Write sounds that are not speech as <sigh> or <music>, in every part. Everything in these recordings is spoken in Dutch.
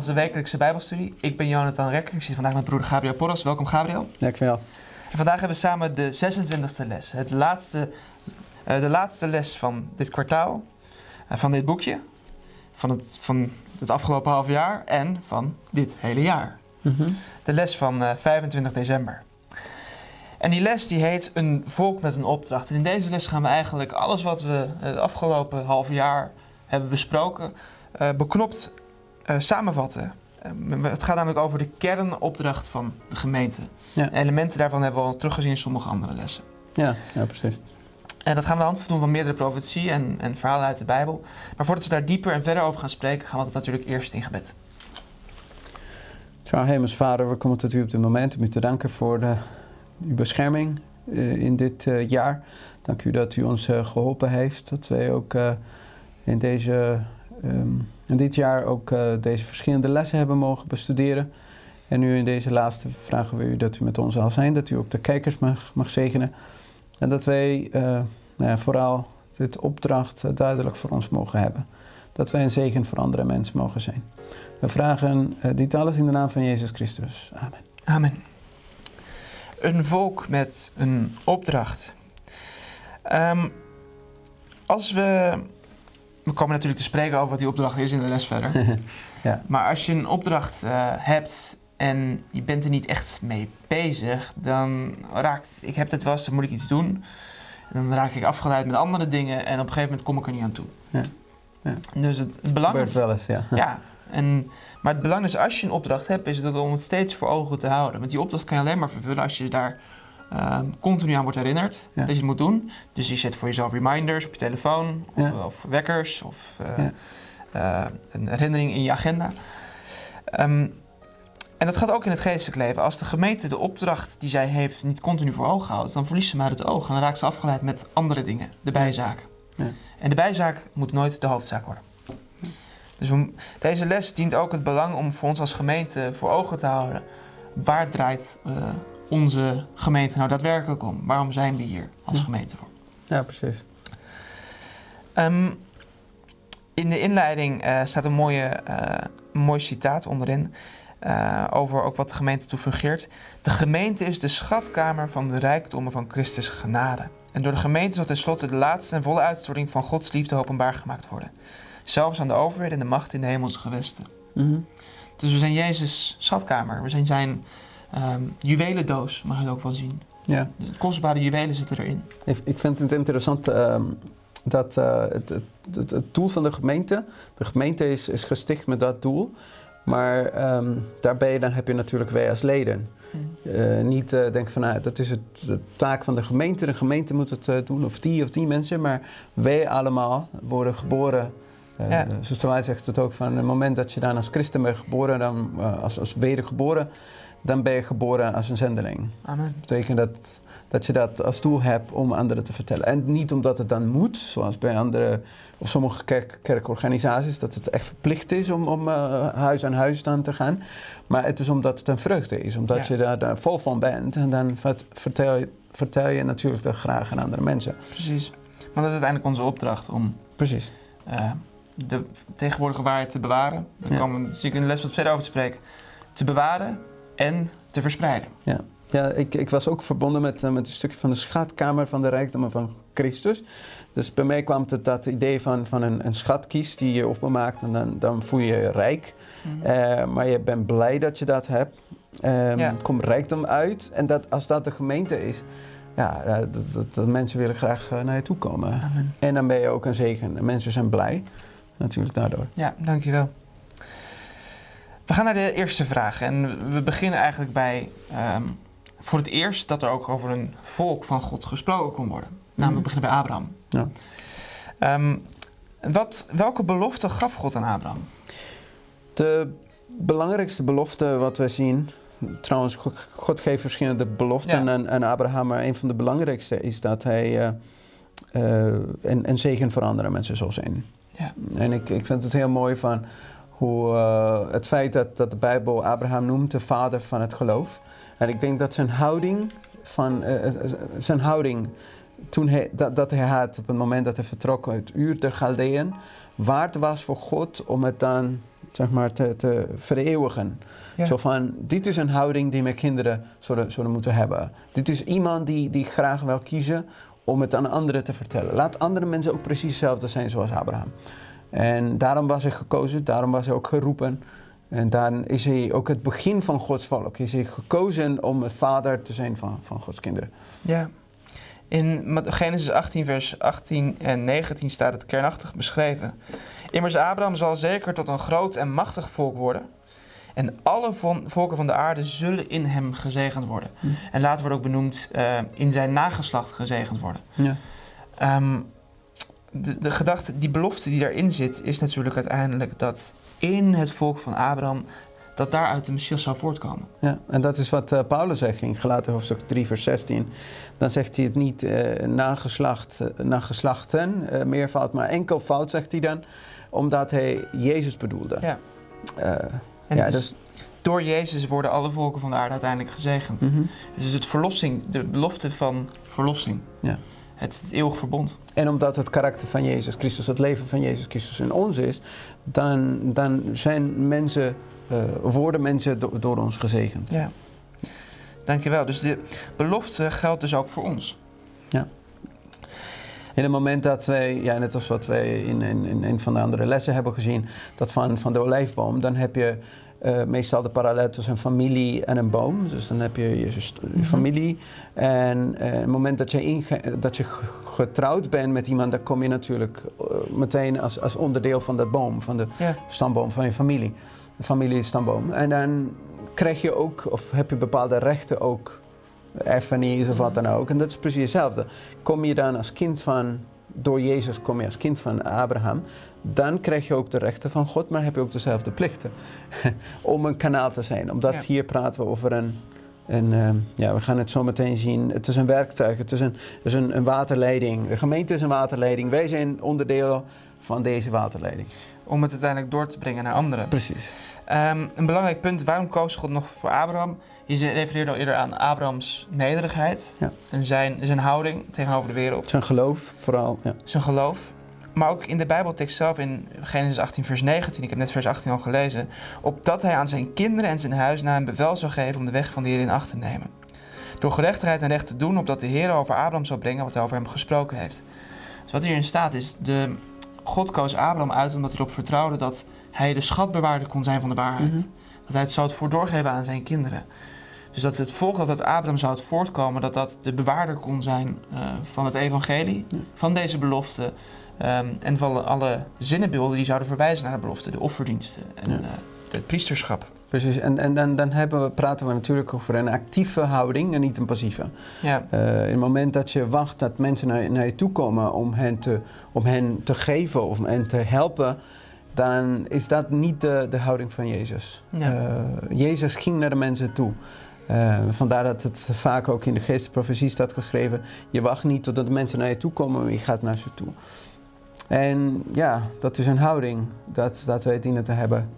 Onze wekelijkse Bijbelstudie. Ik ben Jonathan Rekker. Ik zit vandaag met broeder Gabriel Porras. Welkom Gabriel. Dankjewel. En vandaag hebben we samen de 26e les. Het laatste, eh, de laatste les van dit kwartaal, eh, van dit boekje, van het, van het afgelopen half jaar en van dit hele jaar. Mhm. De les van eh, 25 december. En die les die heet Een volk met een opdracht. En in deze les gaan we eigenlijk alles wat we het afgelopen half jaar hebben besproken, eh, beknopt eh, samenvatten. Eh, het gaat namelijk over de kernopdracht van de gemeente. Ja. Elementen daarvan hebben we al teruggezien in sommige andere lessen. Ja, ja, precies. En dat gaan we aan de hand doen van meerdere profetieën en, en verhalen uit de Bijbel. Maar voordat we daar dieper en verder over gaan spreken, gaan we het natuurlijk eerst in gebed. Trouw Hemels Vader, we komen tot u op dit moment om u te danken voor de, uw bescherming eh, in dit jaar. Dank u dat u ons eh, geholpen heeft, dat wij ook in, deze, ehm, in dit jaar ook eh, deze verschillende lessen hebben mogen bestuderen. En nu in deze laatste vragen we u dat u met ons zal zijn, dat u ook de kijkers mag, mag zegenen. En dat wij eh, nou ja, vooral dit opdracht eh, duidelijk voor ons mogen hebben. Dat wij een zegen voor andere mensen mogen zijn. We vragen dit alles in de naam van Jezus Christus. Amen. Amen. Een volk met een opdracht. Ehm, als we. We komen natuurlijk te spreken over wat die opdracht is in de les verder. <laughs> Ja. Maar als je een opdracht eh, hebt en je bent er niet echt mee bezig, dan raakt. Ik heb dit was, dan moet ik iets doen. En dan raak ik afgeleid met andere dingen en op een gegeven moment kom ik er niet aan toe. Ja. Ja. Dus het, het belang. Gebeurt wel eens, ja. <laughs> Ja, en, maar het belang is als je een opdracht hebt, is dat om het steeds voor ogen te houden. Want die opdracht kan je alleen maar vervullen als je daar ehm, continu aan wordt herinnerd Ja. dat je het moet doen. Dus je zet voor jezelf reminders op je telefoon, of, Ja. of wekkers, of eh, eh, een herinnering in je agenda. Ehm, en dat gaat ook in het geestelijk leven. Als de gemeente de opdracht die zij heeft niet continu voor ogen houdt, dan verliest ze maar het oog. En dan raakt ze afgeleid met andere dingen, de bijzaak. Ja. En de bijzaak moet nooit de hoofdzaak worden. Dus we- deze les dient ook het belang om voor ons als gemeente voor ogen te houden. Waar draait eh, onze gemeente nou daadwerkelijk om? Waarom zijn we hier als Ja. gemeente voor? Ja, precies. Ehm, in de inleiding eh, staat een, mooie, een mooi citaat onderin eh, over ook wat de gemeente toe fungeert. De gemeente is de schatkamer van de rijkdommen van Christus genade. En door de gemeente zal tenslotte de laatste en volle uitstorting van Gods liefde openbaar gemaakt worden. Zelfs aan de overheid en de macht in de hemelse gewesten. Mhm. Dus we zijn Jezus' schatkamer. We zijn zijn ehm juwelendoos, mag je het ook wel zien. Ja. De kostbare juwelen zitten erin. Ik, vind het interessant ehm, dat eh, het, het, het, het doel van de gemeente, de gemeente is, is gesticht met dat doel. Maar ehm, daarbij dan heb je natuurlijk wij als leden. Eh, niet eh, denken van nou, dat is het, de taak van de gemeente. De gemeente moet het doen, of die of die mensen. Maar wij allemaal worden geboren. Uh, Ja. Zuster zegt het ook van het moment dat je dan als christen bent geboren, dan, als, als wedergeboren, dan ben je geboren als een zendeling. Amen. Dat betekent dat, dat je dat als doel hebt om anderen te vertellen. En niet omdat het dan moet, zoals bij andere of sommige kerk, kerkorganisaties, dat het echt verplicht is om, om eh, huis aan huis dan te gaan. Maar het is omdat het een vreugde is, omdat Ja. je daar, daar vol van bent. En dan vert- vertel je, vertel je natuurlijk dat graag aan andere mensen. Precies. Want dat is uiteindelijk onze opdracht om Precies. eh, de tegenwoordige waarheid te bewaren. Daar Ja. we natuurlijk in de les wat verder over te spreken. Te bewaren en te verspreiden. Ja, ik, ik was ook verbonden met, eh, met een stukje van de schatkamer van de rijkdommen van Christus. Dus bij mij kwam het dat idee van, van een, een schatkist die je openmaakt en dan, dan voel je je rijk. Eh, maar je bent blij dat je dat hebt. Ja. Er komt rijkdom uit. En dat, als dat de gemeente is, ja, eh, dat, dat, dat mensen willen graag naar je toe komen. Amen. En dan ben je ook een zegen. En mensen zijn blij, natuurlijk daardoor. Ja, dankjewel. We gaan naar de eerste vraag. En we beginnen eigenlijk bij ehm, voor het eerst dat er ook over een volk van God gesproken kon worden. Namelijk we beginnen bij Abraham. Ja. Ehm, wat, welke belofte gaf God aan Abraham? De belangrijkste belofte wat wij zien, trouwens, God, geeft verschillende beloften Ja. aan Abraham, maar een van de belangrijkste is dat hij eh, eh, een, een zegen voor andere mensen zal zijn. Ja. En ik, ik vind het heel mooi van hoe eh, het feit dat, dat de Bijbel Abraham noemt de vader van het geloof. En ik denk dat zijn houding, van, eh, eh, zijn houding toen hij, dat, dat hij had op het moment dat hij vertrok uit Uur der Galdeën, waard was voor God om het dan zeg maar, te, te vereeuwigen. Ja. Zo van, dit is een houding die mijn kinderen zullen, zullen moeten hebben. Dit is iemand die, die graag wil kiezen om het aan anderen te vertellen. Laat andere mensen ook precies hetzelfde zijn zoals Abraham. En daarom was hij gekozen, daarom was hij ook geroepen. En dan is hij ook het begin van Gods volk. Is hij gekozen om een vader te zijn van, van Gods kinderen. Ja. In Genesis 18, vers 18 en 19 staat het kernachtig beschreven. Immers Abraham zal zeker tot een groot en machtig volk worden. En alle volken van de aarde zullen in hem gezegend worden. Hm. En later wordt ook benoemd eh, in zijn nageslacht gezegend worden. Ja. Ehm, de, de gedachte, die belofte die daarin zit, is natuurlijk uiteindelijk dat in het volk van Abraham, dat daaruit de Messias zou voortkomen. Ja, en dat is wat eh, Paulus zegt in Galaten hoofdstuk 3 vers 16. Dan zegt hij het niet eh nageslacht, nageslachten, eh, meervoud, maar enkel fout zegt hij dan, omdat hij Jezus bedoelde. Ja. En ja, dus dus, door Jezus worden alle volken van de aarde uiteindelijk gezegend. mhm. Het is het verlossing, de belofte van verlossing. Ja. Het, het eeuwig verbond. En omdat het karakter van Jezus Christus, het leven van Jezus Christus in ons is, dan, dan zijn mensen, eh, worden mensen do- door ons gezegend. Ja. Dankjewel. Dus de belofte geldt dus ook voor ons. In het moment dat wij, ja, net als wat wij in, in, in een van de andere lessen hebben gezien, dat van, van de olijfboom, dan heb je eh, meestal de parallel tussen een familie en een boom. Dus dan heb je je, Mhm. familie. En eh, het moment dat je, dat je getrouwd bent met iemand, dan kom je natuurlijk eh, meteen als, als onderdeel van dat boom, van de Ja. stamboom van je familie. De familiestamboom. En dan krijg je ook, of heb je bepaalde rechten ook, erfenis of wat dan ook. En dat is precies hetzelfde. Kom je dan als kind van, door Jezus kom je als kind van Abraham, dan krijg je ook de rechten van God, maar heb je ook dezelfde plichten <laughs> om een kanaal te zijn. Omdat Ja. hier praten we over een, een ehm, ja, we gaan het zo meteen zien. Het is een werktuig, het is een, het is een, een waterleiding. De gemeente is een waterleiding. Wij zijn onderdeel van deze waterleiding. Om het uiteindelijk door te brengen naar anderen. Precies. Ehm, een belangrijk punt, waarom koos God nog voor Abraham? Je refereerde al eerder aan Abrahams nederigheid Ja. en zijn, zijn houding tegenover de wereld, Zijn geloof vooral. Ja. zijn geloof. Maar ook in de Bijbeltekst zelf, in Genesis 18, vers 19, ik heb net vers 18 al gelezen, opdat hij aan zijn kinderen en zijn huis na een bevel zou geven om de weg van de Heer in acht te nemen. Door gerechtigheid en recht te doen, opdat de Heer over Abraham zou brengen wat hij over hem gesproken heeft. Dus wat hierin staat is, de, God koos Abraham uit omdat hij erop vertrouwde dat hij de schatbewaarder kon zijn van de waarheid. Mhm. Dat hij het zou het aan zijn kinderen. Dus dat het volk dat uit Abraham zou het voortkomen, dat dat de bewaarder kon zijn eh, van het evangelie, Ja. van deze belofte. ehm, en van alle zinnenbeelden die zouden verwijzen naar de belofte, de offerdiensten en Ja. eh, het priesterschap. Precies, en, en dan, dan hebben we, praten we natuurlijk over een actieve houding en niet een passieve. Ja, Eh, in het moment dat je wacht dat mensen naar, naar je toe komen om hen, te, om hen te geven of hen te helpen, dan is dat niet de, de houding van Jezus. Ja. Jezus ging naar de mensen toe. Eh, vandaar dat het vaak ook in de geestprofetie staat geschreven: je wacht niet totdat mensen naar je toe komen, maar je gaat naar ze toe. En ja, dat is een houding dat, dat wij dienen te hebben.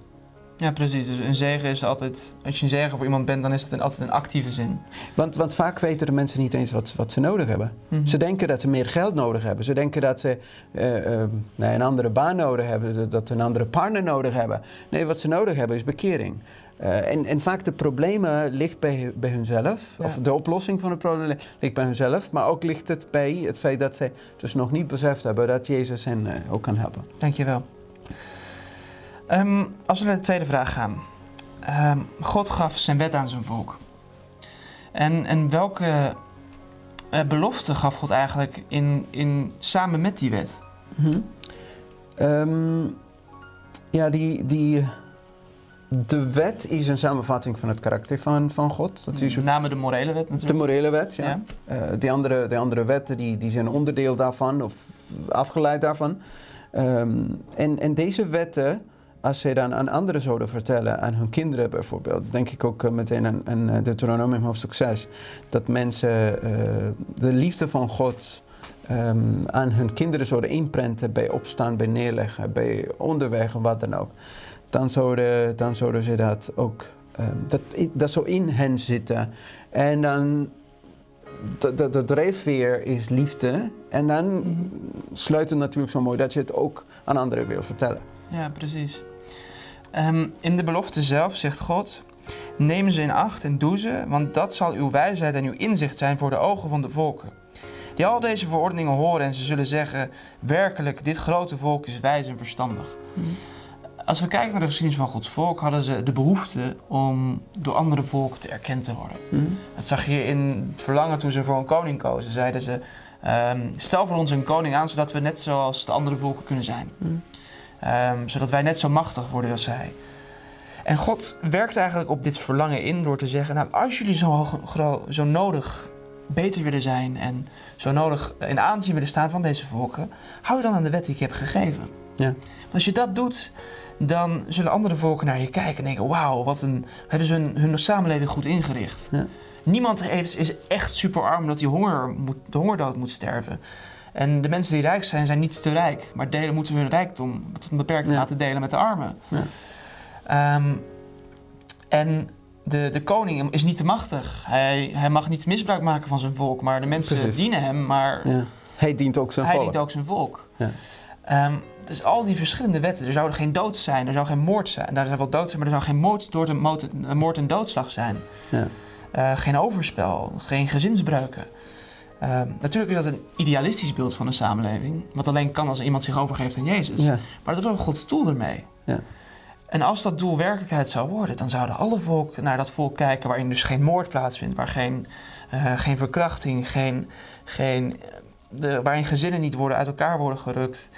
ja, precies. Dus een zegen is altijd, als je een zegen voor iemand bent, dan is het een, altijd een actieve zin. Want, want vaak weten de mensen niet eens wat, wat ze nodig hebben. Mhm. Ze denken dat ze meer geld nodig hebben. Ze denken dat ze eh, eh, een andere baan nodig hebben, dat ze een andere partner nodig hebben. Nee, wat ze nodig hebben is bekering. Eh, en, en vaak de problemen ligt bij, bij hunzelf. Ja. Of de oplossing van het probleem li- ligt bij hunzelf. Maar ook ligt het bij het feit dat zij dus nog niet beseft hebben dat Jezus hen eh, ook kan helpen. Dankjewel. Ehm als we naar de tweede vraag gaan. Ehm, God gaf zijn wet aan zijn volk. En, en welke eh, belofte gaf God eigenlijk in, in, samen met die wet? Ehm, ja, die, die, de wet is een samenvatting van het karakter van, van God. Dat is Met name de morele wet de natuurlijk. morele wet, ja. Ja. Eh, die, andere, die andere wetten die, die zijn onderdeel daarvan of afgeleid daarvan. Ehm, en, en deze wetten, als zij dan aan anderen zouden vertellen, aan hun kinderen bijvoorbeeld, denk ik ook eh, meteen aan, aan eh, Deuteronomium hoofdstuk 6, dat mensen de liefde van God ehm, aan hun kinderen zouden inprenten bij opstaan, bij neerleggen, bij onderweg, wat dan ook. Dan zouden, dan zouden ze dat ook, ehm, dat, dat zou in hen zitten. En dan de, de, de drijfveer is liefde. En dan Mhm. sluit het natuurlijk zo mooi dat je het ook aan anderen wil vertellen. Ja, precies. Ehm, in de belofte zelf zegt God: Neem ze in acht en doe ze, want dat zal uw wijsheid en uw inzicht zijn voor de ogen van de volken. Die al deze verordeningen horen en ze zullen zeggen: Werkelijk, dit grote volk is wijs en verstandig. Als we kijken naar de geschiedenis van Gods volk, hadden ze de behoefte om door andere volken te erkend te worden. Dat zag je in het verlangen toen ze voor een koning kozen. Zeiden ze: ehm, Stel voor ons een koning aan, zodat we net zoals de andere volken kunnen zijn. Ehm, zodat wij net zo machtig worden als zij. En God werkt eigenlijk op dit verlangen in door te zeggen: Nou, als jullie zo, zo nodig beter willen zijn en zo nodig in aanzien willen staan van deze volken, hou je dan aan de wet die ik heb gegeven. Ja. Want als je dat doet, dan zullen andere volken naar je kijken en denken: Wauw, wat een hebben ze hun, hun samenleving goed ingericht. Ja. Niemand heeft, is echt super arm dat hij honger moet, de hongerdood moet sterven. En de mensen die rijk zijn, zijn niet te rijk, maar delen, moeten hun rijkdom tot een beperkte Ja. mate delen met de armen. Ja. Ehm, en de, de koning is niet te machtig. Hij, hij mag niet misbruik maken van zijn volk, maar de mensen Precies. dienen hem, maar. Hij dient ook zijn hij volk. dient ook zijn volk. Ja. Dus al die verschillende wetten, er zou geen dood zijn, er zou geen moord zijn. Daar zou wel dood zijn, maar er zou geen moord, door de moord, eh, moord en doodslag zijn. Ja. Eh, geen overspel, geen gezinsbreuken. Ehm, natuurlijk is dat een idealistisch beeld van een samenleving, wat alleen kan als iemand zich overgeeft aan Jezus. Ja. Maar dat is wel Gods doel ermee. Ja. En als dat doel werkelijkheid zou worden, dan zouden alle volk naar dat volk kijken waarin dus geen moord plaatsvindt, waar geen, eh, geen verkrachting, geen, geen, de, waarin gezinnen niet worden uit elkaar worden gerukt,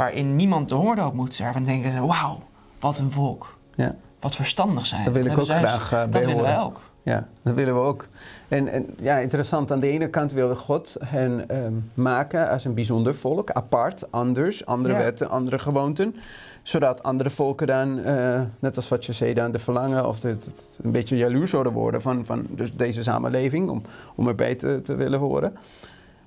waarin niemand de hongerdood moet sterven. En denken ze, wauw, wat een volk. Ja. Wat verstandig zijn. Daar wil ik ook graag bij Dat willen wij ook. Ja, dat willen we ook. En, en ja, interessant. Aan de ene kant wilde God hen ehm, maken als een bijzonder volk, apart, anders, andere Ja. wetten, andere gewoonten. Zodat andere volken dan, eh, net als wat je zei, dan de verlangen of het, het een beetje jaloers zouden worden van, van dus deze samenleving, om, om erbij te, te willen horen.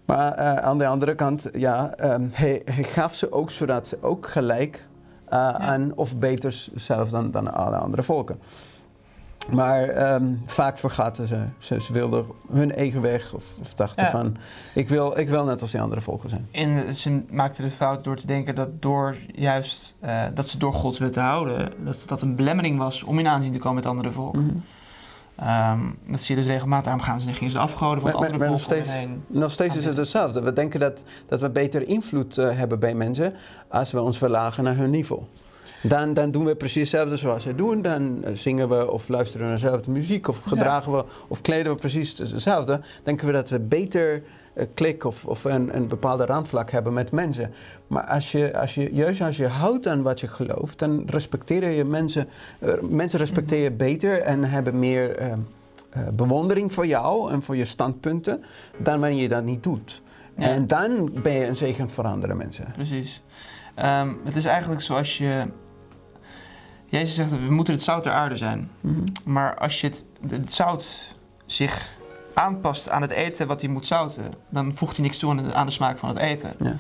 Maar eh, aan de andere kant, ja, ehm, hij, hij gaf ze ook zodat ze ook gelijk eh, aan of beter zelfs dan, dan alle andere volken. Maar ehm, vaak vergaten ze. ze. Ze wilden hun eigen weg of, of dachten Ja. van... Ik wil, ik wil net als die andere volken zijn. En ze maakten de fout door te denken dat, door juist, eh, dat ze door Gods wet te houden, dat dat een belemmering was om in aanzien te komen met andere volken. Ehm, dat zie je dus regelmatig. Daarom gaan ze, gingen ze de afgoden van Maar- andere maar nog steeds- heen. Nog steeds is het hetzelfde. We denken dat, dat we beter invloed eh, hebben bij mensen als we ons verlagen naar hun niveau. Dan, dan doen we precies hetzelfde zoals ze doen. Dan eh, zingen we of luisteren naar dezelfde muziek of gedragen we of kleden we precies hetzelfde. Denken we dat we beter klik of, of een, een bepaalde randvlak hebben met mensen. Maar als je, als je, juist als je houdt aan wat je gelooft, dan respecteer je mensen. eh, mensen respecteren je beter en hebben meer eh, eh, bewondering voor jou en voor je standpunten dan wanneer je dat niet doet. Ja. En dan ben je een zegen voor andere mensen. Precies. Ehm, het is eigenlijk zoals je. Jezus zegt, we moeten het zout der aarde zijn. Maar als je het, het zout zich aanpast aan het eten wat hij moet zouten, dan voegt hij niks toe aan de, aan de smaak van het eten. Ja.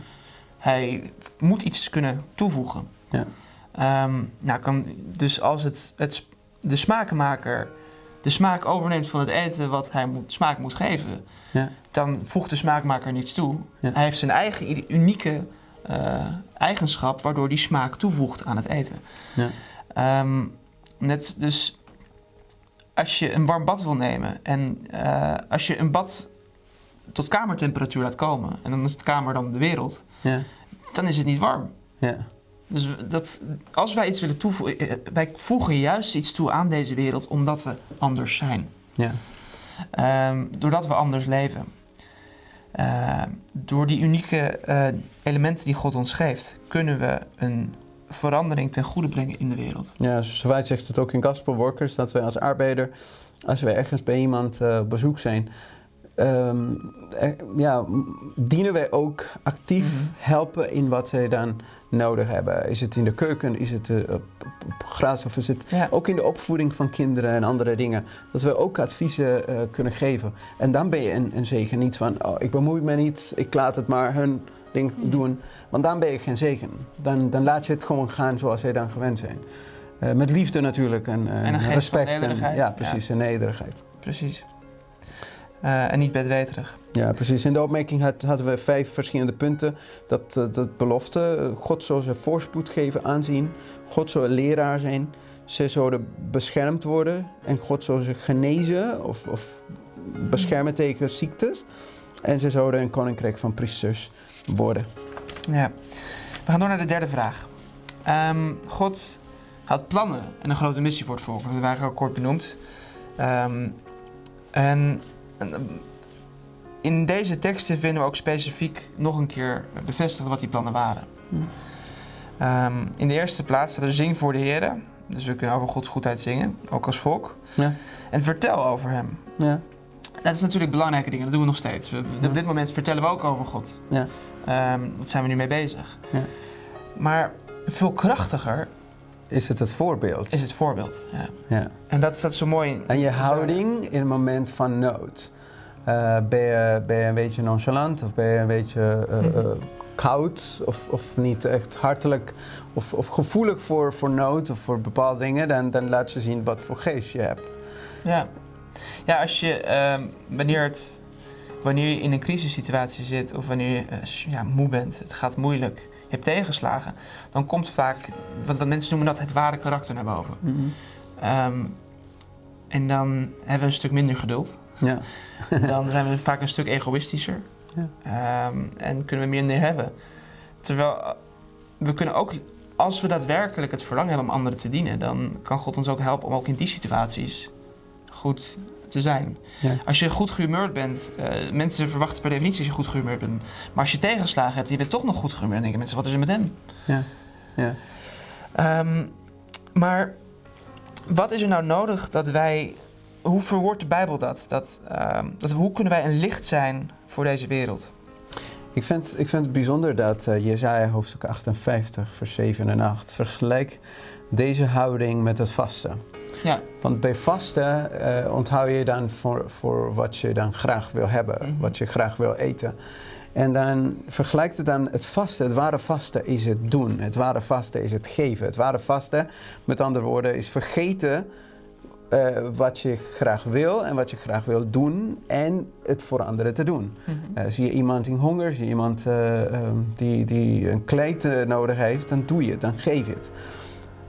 Hij moet iets kunnen toevoegen. Ja. Ehm, nou kan, dus als het, het, de smakenmaker de smaak overneemt van het eten wat hij moet, smaak moet geven, Ja. dan voegt de smaakmaker niets toe. Hij heeft zijn eigen unieke eh, eigenschap waardoor die smaak toevoegt aan het eten. Ja. Ehm, net dus als je een warm bad wil nemen en eh, als je een bad tot kamertemperatuur laat komen en dan is het kamer dan de wereld, Ja. dan is het niet warm. Ja. Dus dat, als wij iets willen toevoegen, eh, wij voegen juist iets toe aan deze wereld omdat we anders zijn. Ja. Ehm, doordat we anders leven. Ehm, door die unieke eh, elementen die God ons geeft, kunnen we een verandering ten goede brengen in de wereld. Ja, zoals zegt het ook in Gospel Workers, dat wij als arbeider, als we ergens bij iemand eh, op bezoek zijn, ehm, er- ja, dienen wij ook actief Mhm. helpen in wat zij dan nodig hebben. Is het in de keuken, is het eh, op, gras of is het Ja, ook in de opvoeding van kinderen en andere dingen. Dat we ook adviezen eh, kunnen geven. En dan ben je een, een zegen. Niet van, oh, ik bemoei me niet, ik laat het maar hun ding Mhm. doen. Want dan ben je geen zegen. Dan, dan laat je het gewoon gaan zoals zij dan gewend zijn. Eh, met liefde natuurlijk en, eh, En respect. nederigheid. ja, precies, en nederigheid. precies. Eh, en niet bedweterig. Ja, precies. In de opmerking had, hadden we vijf verschillende punten. Dat, dat belofte, God zou ze voorspoed geven, aanzien. God een leraar zijn. Ze zouden beschermd worden en God zou ze genezen of, of beschermen tegen ziektes. En ze zouden een koninkrijk van priesters worden. Ja. We gaan door naar de derde vraag. Ehm, God had plannen en een grote missie voor het volk. Dat waren al kort benoemd. Ehm, en, en, in deze teksten vinden we ook specifiek nog een keer bevestigd wat die plannen waren. Hm. Ehm, in de eerste plaats staat er zing voor de Heer. Dus we kunnen over Gods goedheid zingen, ook als volk. Ja. En vertel over Hem. Ja. Dat is natuurlijk belangrijke dingen, dat doen we nog steeds. We- Ja. Op dit moment vertellen we ook over God. Ja. Ehm, daar zijn we nu mee bezig. Ja. Maar veel krachtiger Is het het voorbeeld? is het voorbeeld. Ja. Ja. En dat staat zo mooi. in- En je in houding in een moment van nood. Eh, ben, je, ben je een beetje nonchalant of ben je een beetje eh, Mhm. eh, koud of, of niet echt hartelijk of, of gevoelig voor, voor nood of voor bepaalde dingen, dan, dan laat je zien wat voor geest je hebt. Ja, ja als je, ehm, wanneer, het, wanneer je in een crisissituatie zit of wanneer je eh, ja, moe bent, het gaat moeilijk, je hebt tegenslagen, dan komt vaak, wat, wat mensen noemen dat, het ware karakter naar boven. Ehm, en dan hebben we een stuk minder geduld. Ja. <laughs> Dan zijn we vaak een stuk egoïstischer. Ja. Ehm, en kunnen we minder hebben. Terwijl eh, we kunnen ook, als we daadwerkelijk het verlangen hebben om anderen te dienen, dan kan God ons ook helpen om ook in die situaties goed te zijn. Ja. Als je goed gehumeurd bent, eh, mensen verwachten per definitie dat je goed gehumeurd bent. Maar als je tegenslagen hebt en je bent toch nog goed gehumeurd, dan denken mensen, wat is er met hem? Ja. Ja. Ehm, maar wat is er nou nodig dat wij. Hoe verwoordt de Bijbel dat? dat, ehm, dat hoe kunnen wij een licht zijn voor deze wereld? Ik vind, ik vind het bijzonder dat uh, Jezaja hoofdstuk 58, vers 7 en 8 vergelijkt deze houding met het vasten. Ja. Want bij vasten uh, onthoud je dan voor, voor wat je dan graag wil hebben, Mhm. wat je graag wil eten. En dan vergelijkt het dan het vasten. Het ware vasten is het doen. Het ware vasten is het geven. Het ware vasten, met andere woorden, is vergeten uh, wat je graag wil en wat je graag wil doen en het voor anderen te doen. Mhm. Uh, zie je iemand in honger, zie je iemand uh, um, die, die een kleed nodig heeft, dan doe je het, dan geef je het.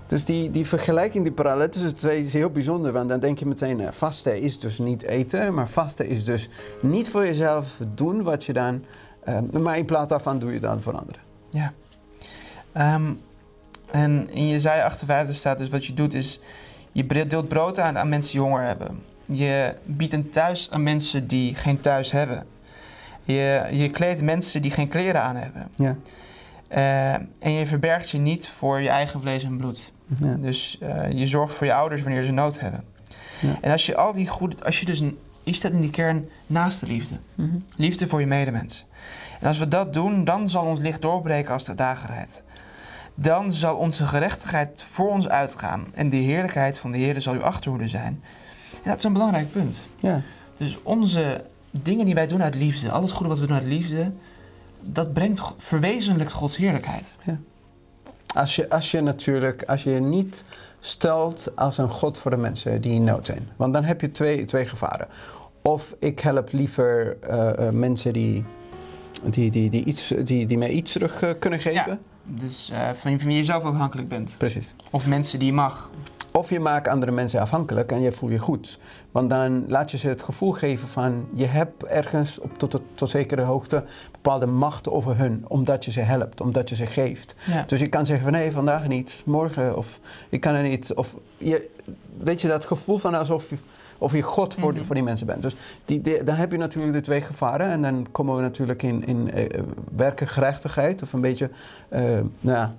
Dus die, die vergelijking, die parallel tussen de twee is heel bijzonder. Want dan denk je meteen, uh, vasten is dus niet eten, maar vasten is dus niet voor jezelf doen wat je dan... Um, maar in plaats daarvan doe je dan voor anderen. Ja. Um, en in Jezaja 58 staat dus wat je doet is... Je deelt brood aan aan mensen die honger hebben. Je biedt een thuis aan mensen die geen thuis hebben. Je, je kleedt mensen die geen kleren aan hebben. Ja. Uh, en je verbergt je niet voor je eigen vlees en bloed. Ja. Dus uh, je zorgt voor je ouders wanneer ze nood hebben. Ja. En als je al die goede, als je dus je staat in die kern naast de liefde, mm -hmm. liefde voor je medemens. En als we dat doen, dan zal ons licht doorbreken als de dagerheid. Dan zal onze gerechtigheid voor ons uitgaan en de heerlijkheid van de Heer zal uw achterhoede zijn. En dat is een belangrijk punt. Ja. Dus onze dingen die wij doen uit liefde, al het goede wat we doen uit liefde, dat brengt, verwezenlijkt Gods heerlijkheid. Ja. Als je, als je natuurlijk, als je je niet stelt als een God voor de mensen die in nood zijn. Want dan heb je twee, twee gevaren. Of ik help liever uh, uh, mensen die, die, die, die, iets, die, die mij iets terug uh, kunnen geven. Ja, dus van, van wie je zelf afhankelijk bent. Precies. Of mensen die je mag. Of je maakt andere mensen afhankelijk en je voelt je goed. Want dan laat je ze het gevoel geven van je hebt ergens op tot, tot, tot zekere hoogte bepaalde macht over hun. Omdat je ze helpt, omdat je ze geeft. Ja. Dus je kan zeggen van nee, vandaag niet, morgen of ik kan er niet. Of je, weet je, dat gevoel van alsof je, of je God voor, Mhm. die, voor die mensen bent. Dus die, die, dan heb je natuurlijk de twee gevaren. En dan komen we natuurlijk in, in uh, werkengerechtigheid of een beetje, uh, nou ja,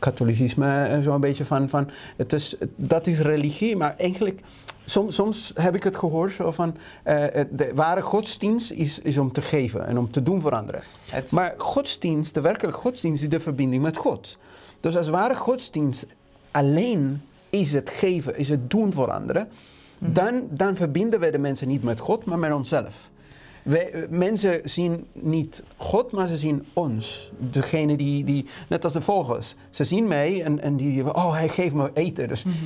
katholicisme en zo een beetje van, van het is, dat is religie, maar eigenlijk soms, soms heb ik het gehoord zo van uh, de ware godsdienst is, is om te geven en om te doen voor anderen. Het... Maar godsdienst, de werkelijke godsdienst is de verbinding met God. Dus als ware godsdienst alleen is het geven, is het doen voor anderen, Mhm. dan, dan verbinden wij de mensen niet met God, maar met onszelf. Wij, mensen zien niet God, maar ze zien ons. Degene die, die net als de vogels. Ze zien mij en, en die, oh, hij geeft me eten. Dus, Mhm.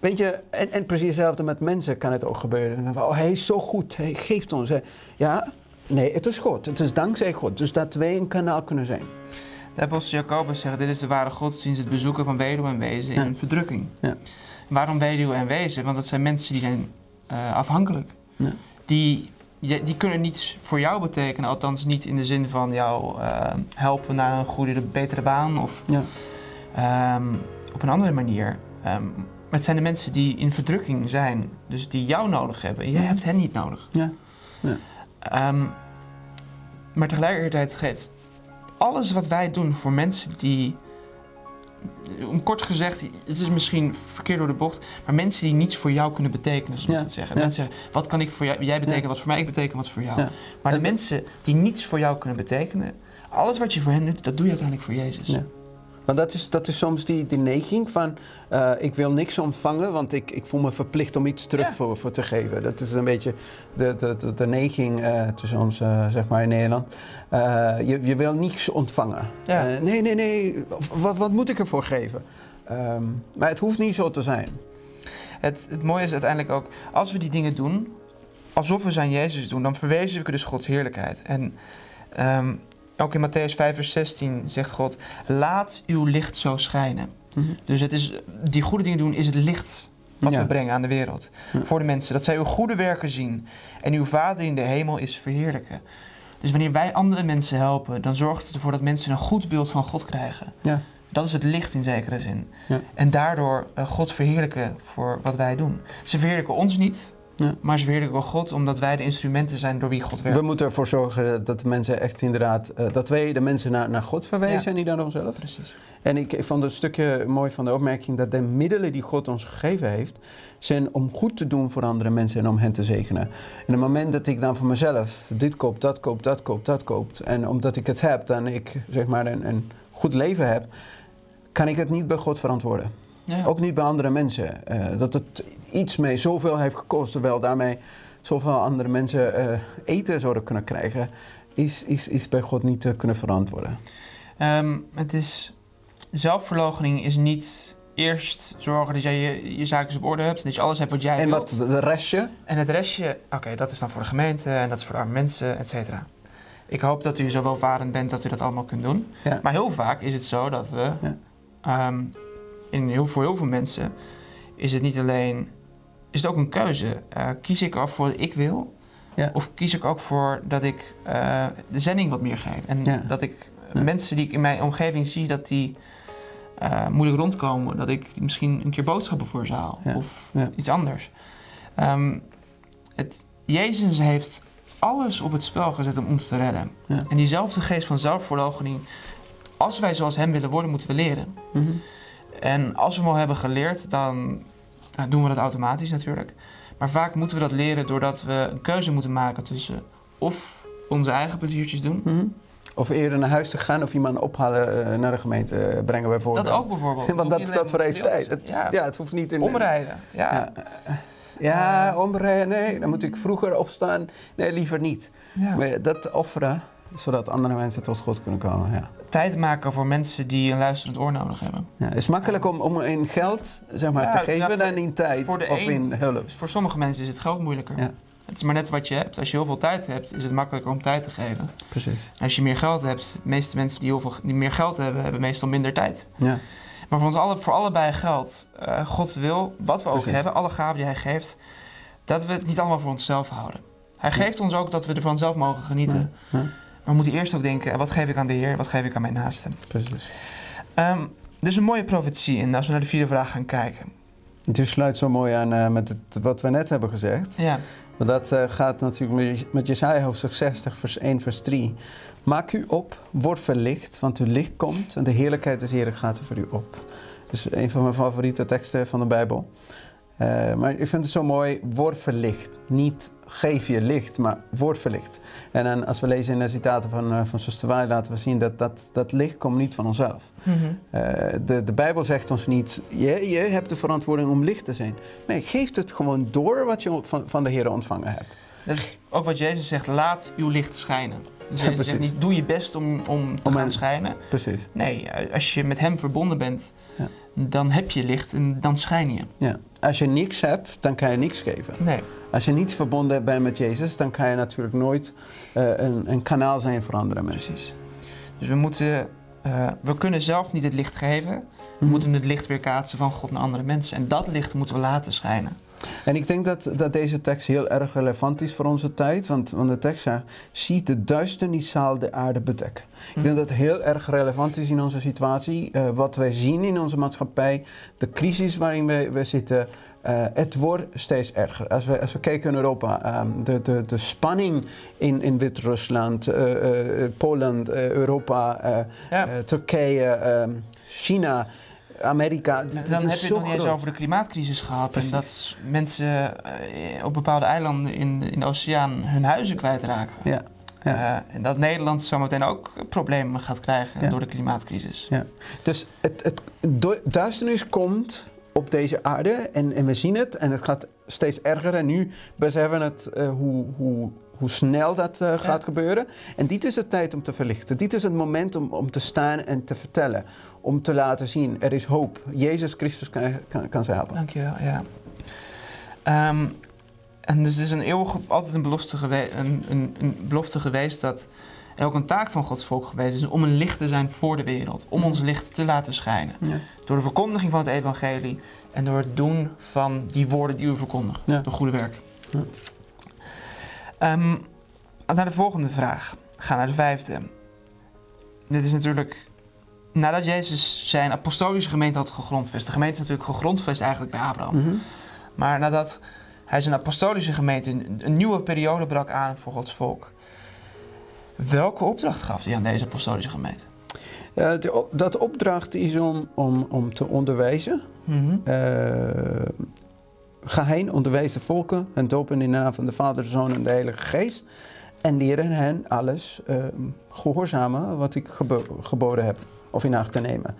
weet je, en, en precies hetzelfde met mensen kan het ook gebeuren. Oh, hij is zo goed, hij geeft ons. Ja, nee, het is God. Het is dankzij God. Dus dat wij een kanaal kunnen zijn. De apostel Jacobus zegt, dit is de ware godsdienst, het bezoeken van weduwe en wezen in Ja. een verdrukking. Ja. Waarom weduwe en wezen? Want dat zijn mensen die zijn eh, afhankelijk. Ja. Die, je- die kunnen niets voor jou betekenen. Althans niet in de zin van jou eh, helpen naar een goede, betere baan of Ja. ehm, op een andere manier. Ehm, maar het zijn de mensen die in verdrukking zijn. Dus die jou nodig hebben. En jij hebt hen niet nodig. Ja. Ja. Ehm, maar tegelijkertijd geeft alles wat wij doen voor mensen die, om kort gezegd, het is misschien verkeerd door de bocht, maar mensen die niets voor jou kunnen betekenen, zoals Ja, het zeggen. ja. Mensen zeggen, wat kan ik voor jou, jij betekent Ja. wat voor mij, ik beteken wat voor jou. Maar de En- mensen die niets voor jou kunnen betekenen, alles wat je voor hen doet, dat doe je uiteindelijk voor Jezus. Want dat is, dat is soms die, die neiging van eh, ik wil niks ontvangen, want ik, ik voel me verplicht om iets terug Ja. voor, voor te geven. Dat is een beetje de, de, de, de neiging eh, tussen ons, eh, zeg maar in Nederland. Je, je wil niks ontvangen. Ja. Nee, nee, nee, wat, wat moet ik ervoor geven? Ehm, maar het hoeft niet zo te zijn. Het, het mooie is uiteindelijk ook, als we die dingen doen, alsof we zijn Jezus doen, dan verwezenlijken we dus Gods heerlijkheid. En ehm, ook in Matthäus 5, vers 16 zegt God, laat uw licht zo schijnen. Dus het is, die goede dingen doen is het licht wat Ja. we brengen aan de wereld. Ja. Voor de mensen. Dat zij uw goede werken zien. En uw Vader in de hemel is verheerlijken. Dus wanneer wij andere mensen helpen, dan zorgt het ervoor dat mensen een goed beeld van God krijgen. Ja. Dat is het licht in zekere zin. Ja. En daardoor eh, God verheerlijken voor wat wij doen. Ze verheerlijken ons niet, Ja. maar ze verheerlijken wel God omdat wij de instrumenten zijn door wie God werkt. We moeten ervoor zorgen dat de mensen echt inderdaad, eh, dat wij de mensen naar, naar God verwijzen Ja. en niet naar onszelf. Precies. En ik, vond een stukje mooi van de opmerking dat de middelen die God ons gegeven heeft, zijn om goed te doen voor andere mensen en om hen te zegenen. En op het moment dat ik dan voor mezelf dit koop, dat koop, dat koop, dat koopt, en omdat ik het heb, dan ik zeg maar een, een goed leven heb, kan ik het niet bij God verantwoorden. Ja. Ook niet bij andere mensen. Eh, dat het iets mee zoveel heeft gekost, terwijl daarmee zoveel andere mensen eh, eten zouden kunnen krijgen, is, is, is bij God niet te kunnen verantwoorden. Ehm, het is, zelfverloochening is niet eerst zorgen dat jij je, je zaken op orde hebt. Dat je alles hebt wat jij En wilt. wat de restje? En het restje, oké, dat is dan voor de gemeente en dat is voor de arme mensen, et cetera. Ik hoop dat u zo welvarend bent dat u dat allemaal kunt doen. Ja. Maar heel vaak is het zo dat we, Ja. ehm, in heel, voor heel veel mensen, is het niet alleen, is het ook een keuze. Eh, kies ik af voor wat ik wil? Ja. Of kies ik ook voor dat ik eh, de zending wat meer geef? En Ja. dat ik Ja. mensen die ik in mijn omgeving zie, dat die eh, moeilijk rondkomen. Dat ik misschien een keer boodschappen voor ze haal. Of iets anders. Ehm, het, Jezus heeft alles op het spel gezet om ons te redden. En diezelfde geest van zelfverloochening, als wij zoals hem willen worden, moeten we leren. Mhm. En als we hem al hebben geleerd, dan nou, doen we dat automatisch natuurlijk. Maar vaak moeten we dat leren doordat we een keuze moeten maken tussen of onze eigen pleziertjes doen. Mhm. Of eerder naar huis te gaan of iemand ophalen eh, naar de gemeente eh, brengen bijvoorbeeld. Dat ook bijvoorbeeld. <laughs> Want dat, dat vereist tijd. Het, ja. het hoeft niet in... Omrijden. Ja. Ja, ja omrijden, nee. Dan moet ik vroeger opstaan. Nee, liever niet. Ja. Maar dat offeren, zodat andere mensen tot God kunnen komen. Ja. Tijd maken voor mensen die een luisterend oor nodig hebben. Ja, het is makkelijk om, om in geld zeg maar, Ja, te geven voor- dan in tijd of een- in hulp. Voor sommige mensen is het geld moeilijker. Ja. Het is maar net wat je hebt. Als je heel veel tijd hebt, is het makkelijker om tijd te geven. Precies. Als je meer geld hebt, de meeste mensen die, heel veel, die meer geld hebben, hebben meestal minder tijd. Ja. Maar voor ons alle, voor allebei geldt, eh God wil, wat we ook Precies. hebben, alle gaven die hij geeft, dat we het niet allemaal voor onszelf houden. Hij Ja. geeft ons ook dat we ervan zelf mogen genieten. Ja. Maar we moeten eerst ook denken, wat geef ik aan de Heer, wat geef ik aan mijn naasten? Precies. Er is een mooie profetie in, als we naar de vierde vraag gaan kijken. Het sluit zo mooi aan eh, met het, wat we net hebben gezegd. Ja, Maar dat eh, gaat natuurlijk met, met Jesaja hoofdstuk 60, vers 1, vers 3. Maak u op, word verlicht, want uw licht komt en de heerlijkheid des Heeren gaat over u op. Dus een van mijn favoriete teksten van de Bijbel. Eh, maar ik vind het zo mooi, word verlicht. Niet geef je licht, maar word verlicht. En dan, als we lezen in de citaten van, uh, van Zuster Waai, laten we zien dat, dat dat licht komt niet van onszelf. Uh, de, de Bijbel zegt ons niet, je, je hebt de verantwoording om licht te zijn. Nee, geef het gewoon door wat je van, van de Heer ontvangen hebt. Dat is ook wat Jezus zegt, laat uw licht schijnen. Dus Ja, zegt niet, doe je best om, om te Om gaan schijnen. Precies. Nee, als je met hem verbonden bent, Ja. dan heb je licht en dan schijn je. Ja. Als je niks hebt, dan kan je niks geven. Nee. Als je niet verbonden bent met Jezus, dan kan je natuurlijk nooit uh, een, een, kanaal zijn voor andere mensen. Precies. Dus we moeten, uh, we kunnen zelf niet het licht geven, We moeten het licht weerkaatsen van God naar andere mensen. En dat licht moeten we laten schijnen. En ik denk dat, dat deze tekst heel erg relevant is voor onze tijd. Want, want de tekst zegt, ziet de duisternis zal de aarde bedekken. Ik denk dat het heel erg relevant is in onze situatie. Uh, wat wij zien in onze maatschappij, de crisis waarin we, we zitten... Uh, het wordt steeds erger. Als we, als we kijken naar Europa, um, de, de, de spanning in, in Wit-Rusland, uh, uh, Polen, Europa, ja. Turkije, um, China, Amerika. Dan heb je het nog niet eens over de klimaatcrisis gehad. Precies. En dat mensen op bepaalde eilanden in, in de oceaan hun huizen kwijtraken. Ja. Ja. en dat Nederland zometeen ook problemen gaat krijgen ja. door de klimaatcrisis. Ja. Dus het, het duisternis komt op deze aarde en, en we zien het en het gaat steeds erger en nu beseffen we het uh, hoe, hoe, hoe snel dat uh, gaat gebeuren. En dit is de tijd om te verlichten. Dit is het moment om, om te staan en te vertellen. Om te laten zien, er is hoop. Jezus Christus kan, kan, kan ze helpen. Dankjewel, ja. Um, en dus het is een eeuwig, altijd een belofte, gewe een, een, een belofte geweest dat ook een taak van Gods volk geweest is om een licht te zijn voor de wereld. Om ons licht te laten schijnen. Ja. Door de verkondiging van het evangelie en door het doen van die woorden die u verkondigen. Ja. Door goede werk. Ja. Um, naar de volgende vraag. Ga naar de vijfde. Dit is natuurlijk nadat Jezus zijn apostolische gemeente had gegrondvest. De gemeente is natuurlijk gegrondvest eigenlijk bij Abraham. Mm -hmm. Maar nadat hij zijn apostolische gemeente een, nieuwe periode brak aan voor Gods volk Welke opdracht gaf hij aan deze apostolische gemeente? Dat opdracht is om, om, om te onderwijzen. Mm -hmm. uh, ga heen, onderwijs de volken en dopen in de naam van de Vader, de Zoon en de Heilige Geest. En leren hen alles uh, gehoorzamen wat ik gebo geboden heb of in acht te nemen.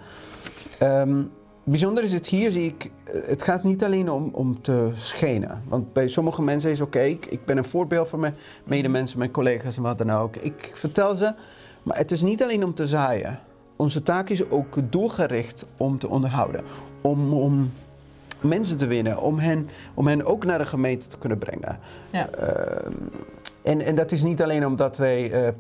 Um, bijzonder is het hier, zie ik, eh, het gaat niet alleen om, om te schenen. Want bij sommige mensen is oké, okay, ik, ik, ben een voorbeeld voor mijn medemensen, mijn collega's en wat dan ook. Ik vertel ze, maar het is niet alleen om te zaaien. Onze taak is ook doelgericht om te onderhouden. Om, om mensen te winnen, om hen, om hen ook naar de gemeente te kunnen brengen. Ja. Uh, en, en dat is niet alleen omdat wij uh,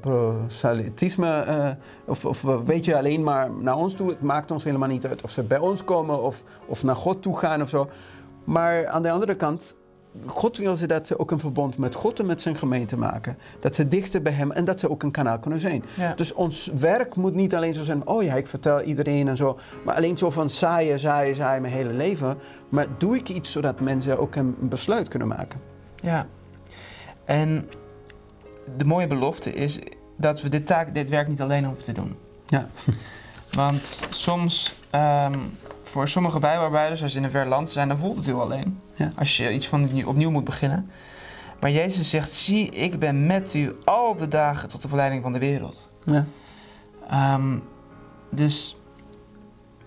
proselytisme, uh, of, of weet je alleen maar naar ons toe. Het maakt ons helemaal niet uit of ze bij ons komen of, of naar God toe gaan of zo. Maar aan de andere kant, God wil ze dat ze ook een verbond met God en met zijn gemeente maken. Dat ze dichter bij hem en dat ze ook een kanaal kunnen zijn. Ja. Dus ons werk moet niet alleen zo zijn, oh ja, ik vertel iedereen en zo. Maar alleen zo van saaien, saaien, saaien mijn hele leven. Maar doe ik iets zodat mensen ook een besluit kunnen maken. Ja. En de mooie belofte is dat we dit, taak, dit werk niet alleen hoeven te doen. Ja. <laughs> Want soms, um, voor sommige bijbouwarbeiders, als ze in een ver land zijn, dan voelt het heel alleen. Ja. Als je iets van opnieuw moet beginnen. Maar Jezus zegt, zie, ik ben met u al de dagen tot de verleiding van de wereld. Ja. Um, dus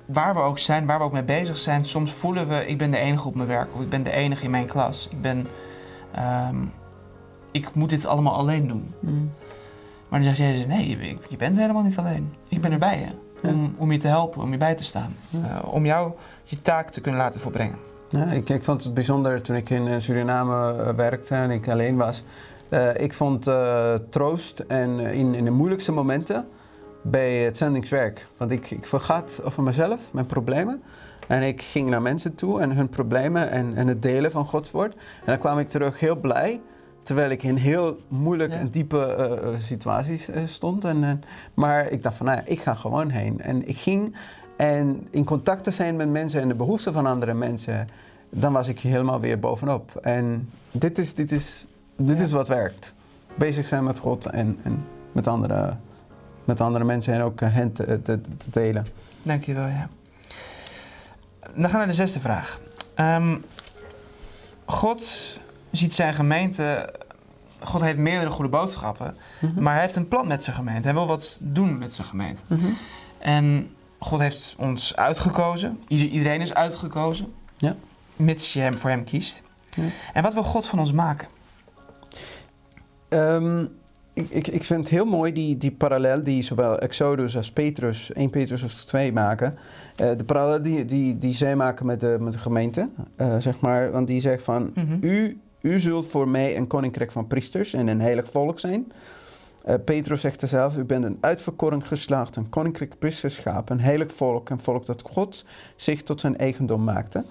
waar we ook zijn, waar we ook mee bezig zijn, soms voelen we, ik ben de enige op mijn werk of ik ben de enige in mijn klas. Ik ben... Um, ik moet dit allemaal alleen doen. Mm. Maar dan zegt Jezus, nee, je, je, bent helemaal niet alleen. Ik ben erbij je. Om, om je te helpen, om je bij te staan. Uh, om jou je taak te kunnen laten volbrengen. Ja, ik, ik vond het bijzonder toen ik in Suriname uh, werkte en ik alleen was. Uh, ik vond troost en in, in de moeilijkste momenten bij het zendingswerk. Want ik, ik vergat over mezelf, mijn problemen. En ik ging naar mensen toe en hun problemen en, en het delen van Gods woord. En dan kwam ik terug heel blij Terwijl ik in heel moeilijke en diepe uh, situaties uh, stond. En, maar ik dacht van, nou ja, ik ga gewoon heen. En ik ging en in contact te zijn met mensen en de behoeften van andere mensen, dan was ik helemaal weer bovenop. En dit is, dit is, dit is wat werkt. Bezig zijn met God en, en met, andere, met andere mensen en ook hen te, te, te delen. Dankjewel, ja. Dan gaan we naar de zesde vraag. Um, God ziet zijn gemeente. God heeft meerdere goede boodschappen, mhm. maar hij heeft een plan met zijn gemeente. Hij wil wat doen met zijn gemeente. Mhm. En God heeft ons uitgekozen. Iedereen is uitgekozen. Ja. Mits je hem voor hem kiest. Ja. En wat wil God van ons maken? Um, ik, ik, ik vind het heel mooi die, die parallel die zowel Exodus als Petrus, 1 Petrus als 2 maken. Uh, de parallel die, die, die zij maken met de, met de gemeente, uh, zeg maar. Want die zegt van, mm -hmm. u u zult voor mij een koninkrijk van priesters en een heilig volk zijn. Uh, Petrus zegt er zelf, u bent een uitverkoren geslaagd, een koninklijk priesterschap, een heilig volk, een volk dat God zich tot zijn eigendom maakte.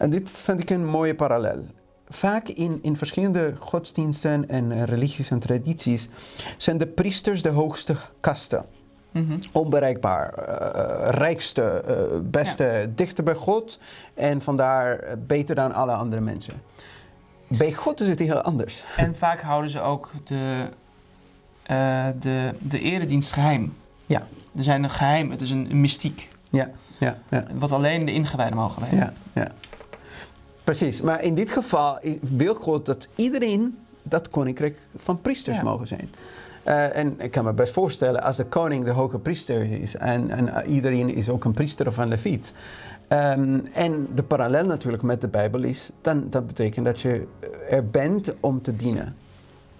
En dit vind ik een mooie parallel. Vaak in, in verschillende godsdiensten en religies en tradities zijn de priesters de hoogste kasten. Mhm. Onbereikbaar, uh, rijkste, uh, beste, dichter bij God en vandaar beter dan alle andere mensen. Bij God is het heel anders. En vaak houden ze ook de, uh, de, de eredienst geheim. Ja. Er zijn een geheim, het is een, een mystiek. Ja, ja, ja. Wat alleen de ingewijden mogen weten. Ja, ja. Precies, maar in dit geval wil God dat iedereen dat koninkrijk van priesters Ja. mogen zijn. Uh, en ik kan me best voorstellen, als de koning de hoge priester is en, en iedereen is ook een priester of een leviet. Um, en de parallel natuurlijk met de Bijbel is, dan dat betekent dat je er bent om te dienen.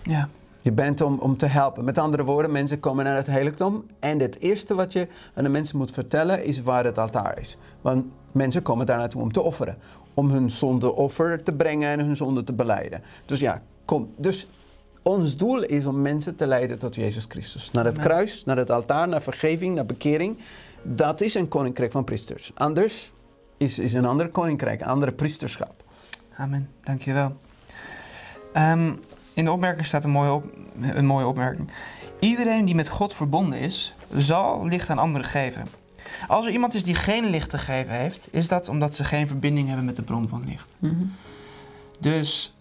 Ja. Je bent om, om te helpen. Met andere woorden, mensen komen naar het heiligdom en het eerste wat je aan de mensen moet vertellen is waar het altaar is. Want mensen komen daar naartoe om te offeren. Om hun zondeoffer te brengen en hun zonde te beleiden. Dus ja, kom. Dus ons doel is om mensen te leiden tot Jezus Christus. Naar het kruis, naar het altaar, naar vergeving, naar bekering. Dat is een koninkrijk van priesters. Anders is, is een ander koninkrijk, een andere priesterschap. Amen, dankjewel. Um, in de opmerking staat een mooie, op, een mooie opmerking. Iedereen die met God verbonden is, zal licht aan anderen geven. Als er iemand is die geen licht te geven heeft, is dat omdat ze geen verbinding hebben met de bron van licht. Mm -hmm. Dus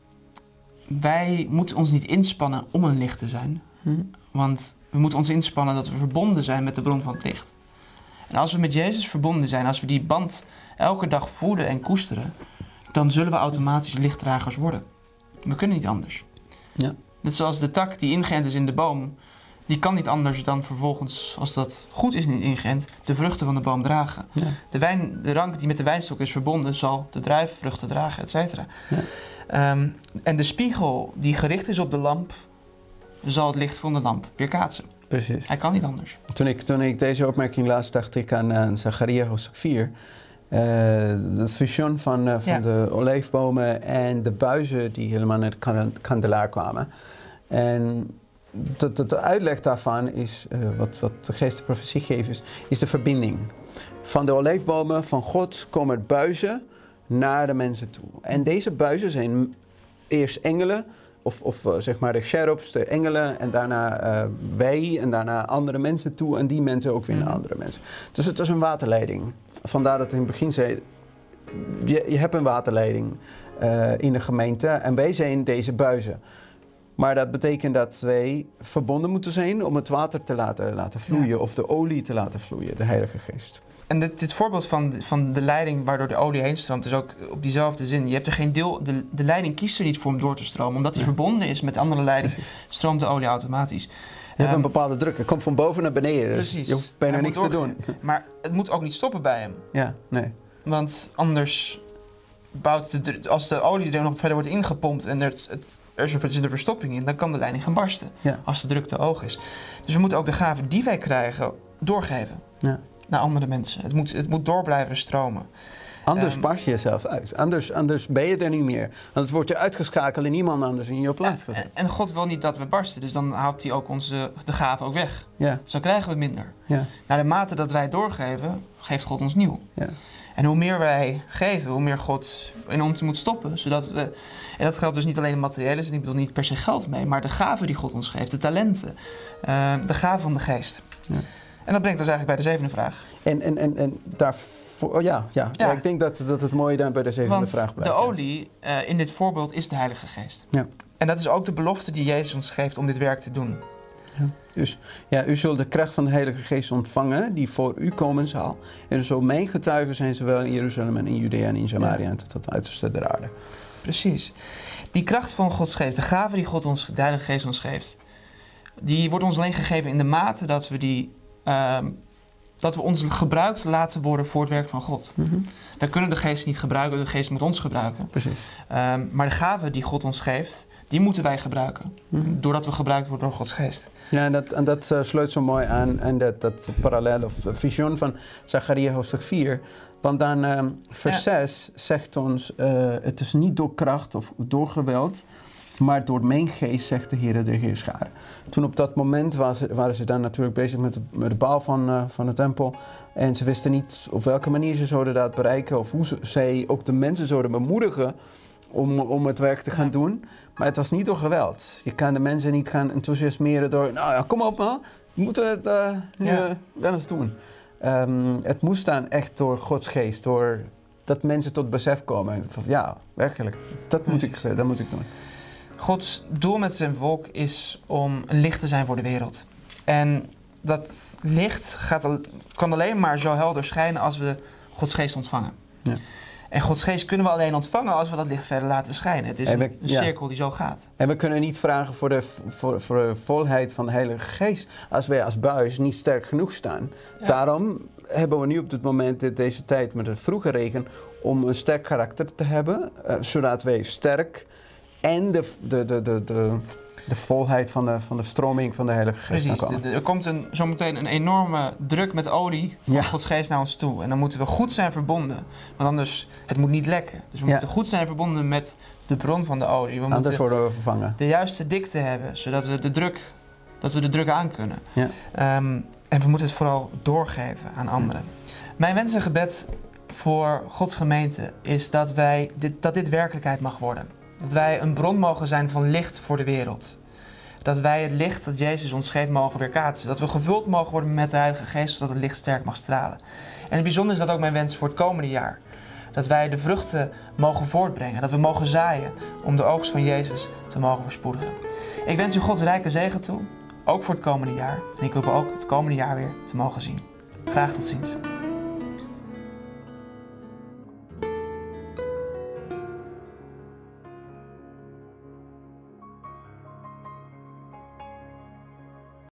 wij moeten ons niet inspannen om een licht te zijn. Mm -hmm. Want we moeten ons inspannen dat we verbonden zijn met de bron van het licht. En als we met Jezus verbonden zijn, als we die band elke dag voeden en koesteren, dan zullen we automatisch lichtdragers worden. We kunnen niet anders. Ja. Net zoals de tak die ingeënt is in de boom, die kan niet anders dan vervolgens, als dat goed is ingeënt, de vruchten van de boom dragen. Ja. De, wijn, de rank die met de wijnstok is verbonden, zal de druifvruchten dragen, et cetera. Ja. Um, en de spiegel die gericht is op de lamp, zal het licht van de lamp weerkaatsen. Precies. Hij kan niet anders. Toen ik, toen ik deze opmerking las, dacht ik aan, aan Zacharia hoofdstuk 4. Het visioen van, uh, van Ja. de olijfbomen en de buizen die helemaal naar kan- kandelaar kwamen. En de, de, de uitleg daarvan is, uh, wat, wat de geest de profetie geeft, is, is de verbinding. Van de olijfbomen van God komen buizen naar de mensen toe. En deze buizen zijn eerst engelen, of, of uh, zeg maar de cherubs, de engelen, en daarna uh, wij, en daarna andere mensen toe, en die mensen ook weer naar Mhm. andere mensen. Dus het is een waterleiding. Vandaar dat ik in het begin zei, je, je hebt een waterleiding uh, in de gemeente, en wij zijn deze buizen. Maar dat betekent dat wij verbonden moeten zijn om het water te laten, laten vloeien, Ja. of de olie te laten vloeien, de Heilige Geest. En dit, dit voorbeeld van, de- van de leiding waardoor de olie heen stroomt, is ook op diezelfde zin. Je hebt er geen deel, de, de leiding kiest er niet voor om door te stromen. Omdat die Ja. verbonden is met andere leiding, Precies. stroomt de olie automatisch. Je hebt Ehm, een bepaalde druk. Het komt van boven naar beneden. Dus Precies. je hoeft bijna niks te doen. Maar het moet ook niet stoppen bij hem. Ja, nee. Want anders bouwt de, als de olie er nog verder wordt ingepompt en er, het, er is een- verstopping in, dan kan de leiding gaan barsten. Ja. Als de druk te hoog is. Dus we moeten ook de gaven die wij krijgen doorgeven Ja. Naar andere mensen. Het moet, het moet door blijven stromen. Anders Ehm, barst je jezelf uit. Anders, anders ben je er niet meer. Want het wordt je uitgeschakeld en niemand anders in je plaats gezet. en God wil niet dat we barsten, dus dan haalt hij ook onze, de gaven ook weg. Ja, dan krijgen we minder. ja, Naar de mate dat wij doorgeven, geeft God ons nieuw. ja. En hoe meer wij geven, hoe meer God in ons moet stoppen. Zodat we, en dat geldt dus niet alleen in materiële zin, ik bedoel niet per se geld mee, maar de gaven die God ons geeft, de talenten, eh, de gaven van de geest. Ja. En dat brengt ons eigenlijk bij de zevende vraag. En, en, en, en daarvoor... oh ja, ja. Ja. ja, ik denk dat, dat het mooie dan bij de zevende Want vraag blijft. de ja. olie eh, in dit voorbeeld is de Heilige Geest. Ja. En dat is ook de belofte die Jezus ons geeft om dit werk te doen. Dus ja, u zult de kracht van de Heilige Geest ontvangen die voor u komen zal. En zo mijn getuigen zijn zowel in Jeruzalem en in Judea en in Samaria en tot het uiterste der aarde. Precies. Die kracht van Gods geest, de gave die God ons, de Heilige Geest ons geeft, die wordt ons alleen gegeven in de mate dat we die. Ehm, dat we ons gebruikt laten worden voor het werk van God. Wij kunnen de geest niet gebruiken, de geest moet ons gebruiken. Precies. Ehm, maar de gaven die God ons geeft, die moeten wij gebruiken. Mhm. Doordat we gebruikt worden door Gods geest. Ja, en dat, en dat eh, sluit zo mooi aan en dat, dat parallel of visioen van Zacharia hoofdstuk 4. Want dan ehm vers Ja. 6 zegt ons, eh, het is niet door kracht of door geweld, Maar door mijn geest, zegt de Heer de Heerscharen. Toen op dat moment waren ze, dan natuurlijk bezig met de, met de bouw van, uh, van de tempel. En ze wisten niet op welke manier ze zouden dat bereiken. Of hoe ze, zij ook de mensen zouden bemoedigen om, om het werk te gaan doen. Maar het was niet door geweld. Je kan de mensen niet gaan enthousiasmeren door... Nou ja, kom op man, we moeten het uh, nu ja. wel eens doen. Um, het moest dan echt door Gods geest, door dat mensen tot besef komen. Van, ja, werkelijk, dat moet, ik, dat moet ik doen. Gods doel met zijn volk is om een licht te zijn voor de wereld. En dat licht gaat, kan alleen maar zo helder schijnen als we Gods geest ontvangen. Ja. En Gods geest kunnen we alleen ontvangen als we dat licht verder laten schijnen. Het is we, een, cirkel die zo gaat. En we kunnen niet vragen voor de, voor, voor de volheid van de Heilige Geest als wij als buis niet sterk genoeg staan. Ja. Daarom hebben we nu op dit moment, deze tijd met de vroege regen, om een sterk karakter te hebben, uh, zodat wij sterk en de, de, de, de, de de volheid van de, van de stroming van de Heilige Geest. Precies, er komt een, zometeen een enorme druk met olie van ja. Gods Geest naar ons toe. En dan moeten we goed zijn verbonden. Want anders, het moet niet lekken. Dus we ja. moeten goed zijn verbonden met de bron van de olie. We anders moeten worden we vervangen. de juiste dikte hebben, zodat we de druk, dat we de druk aan kunnen. Ja. Um, en we moeten het vooral doorgeven aan anderen. Mijn wens en gebed voor Gods gemeente is dat, wij dit, dat dit werkelijkheid mag worden. Dat wij een bron mogen zijn van licht voor de wereld. Dat wij het licht dat Jezus ons geeft mogen weerkaatsen. Dat we gevuld mogen worden met de Heilige Geest, zodat het licht sterk mag stralen. En het bijzonder is dat ook mijn wens voor het komende jaar. Dat wij de vruchten mogen voortbrengen. Dat we mogen zaaien om de oogst van Jezus te mogen verspoedigen. Ik wens u Gods rijke zegen toe, ook voor het komende jaar. En ik hoop ook het komende jaar weer te mogen zien. Graag tot ziens.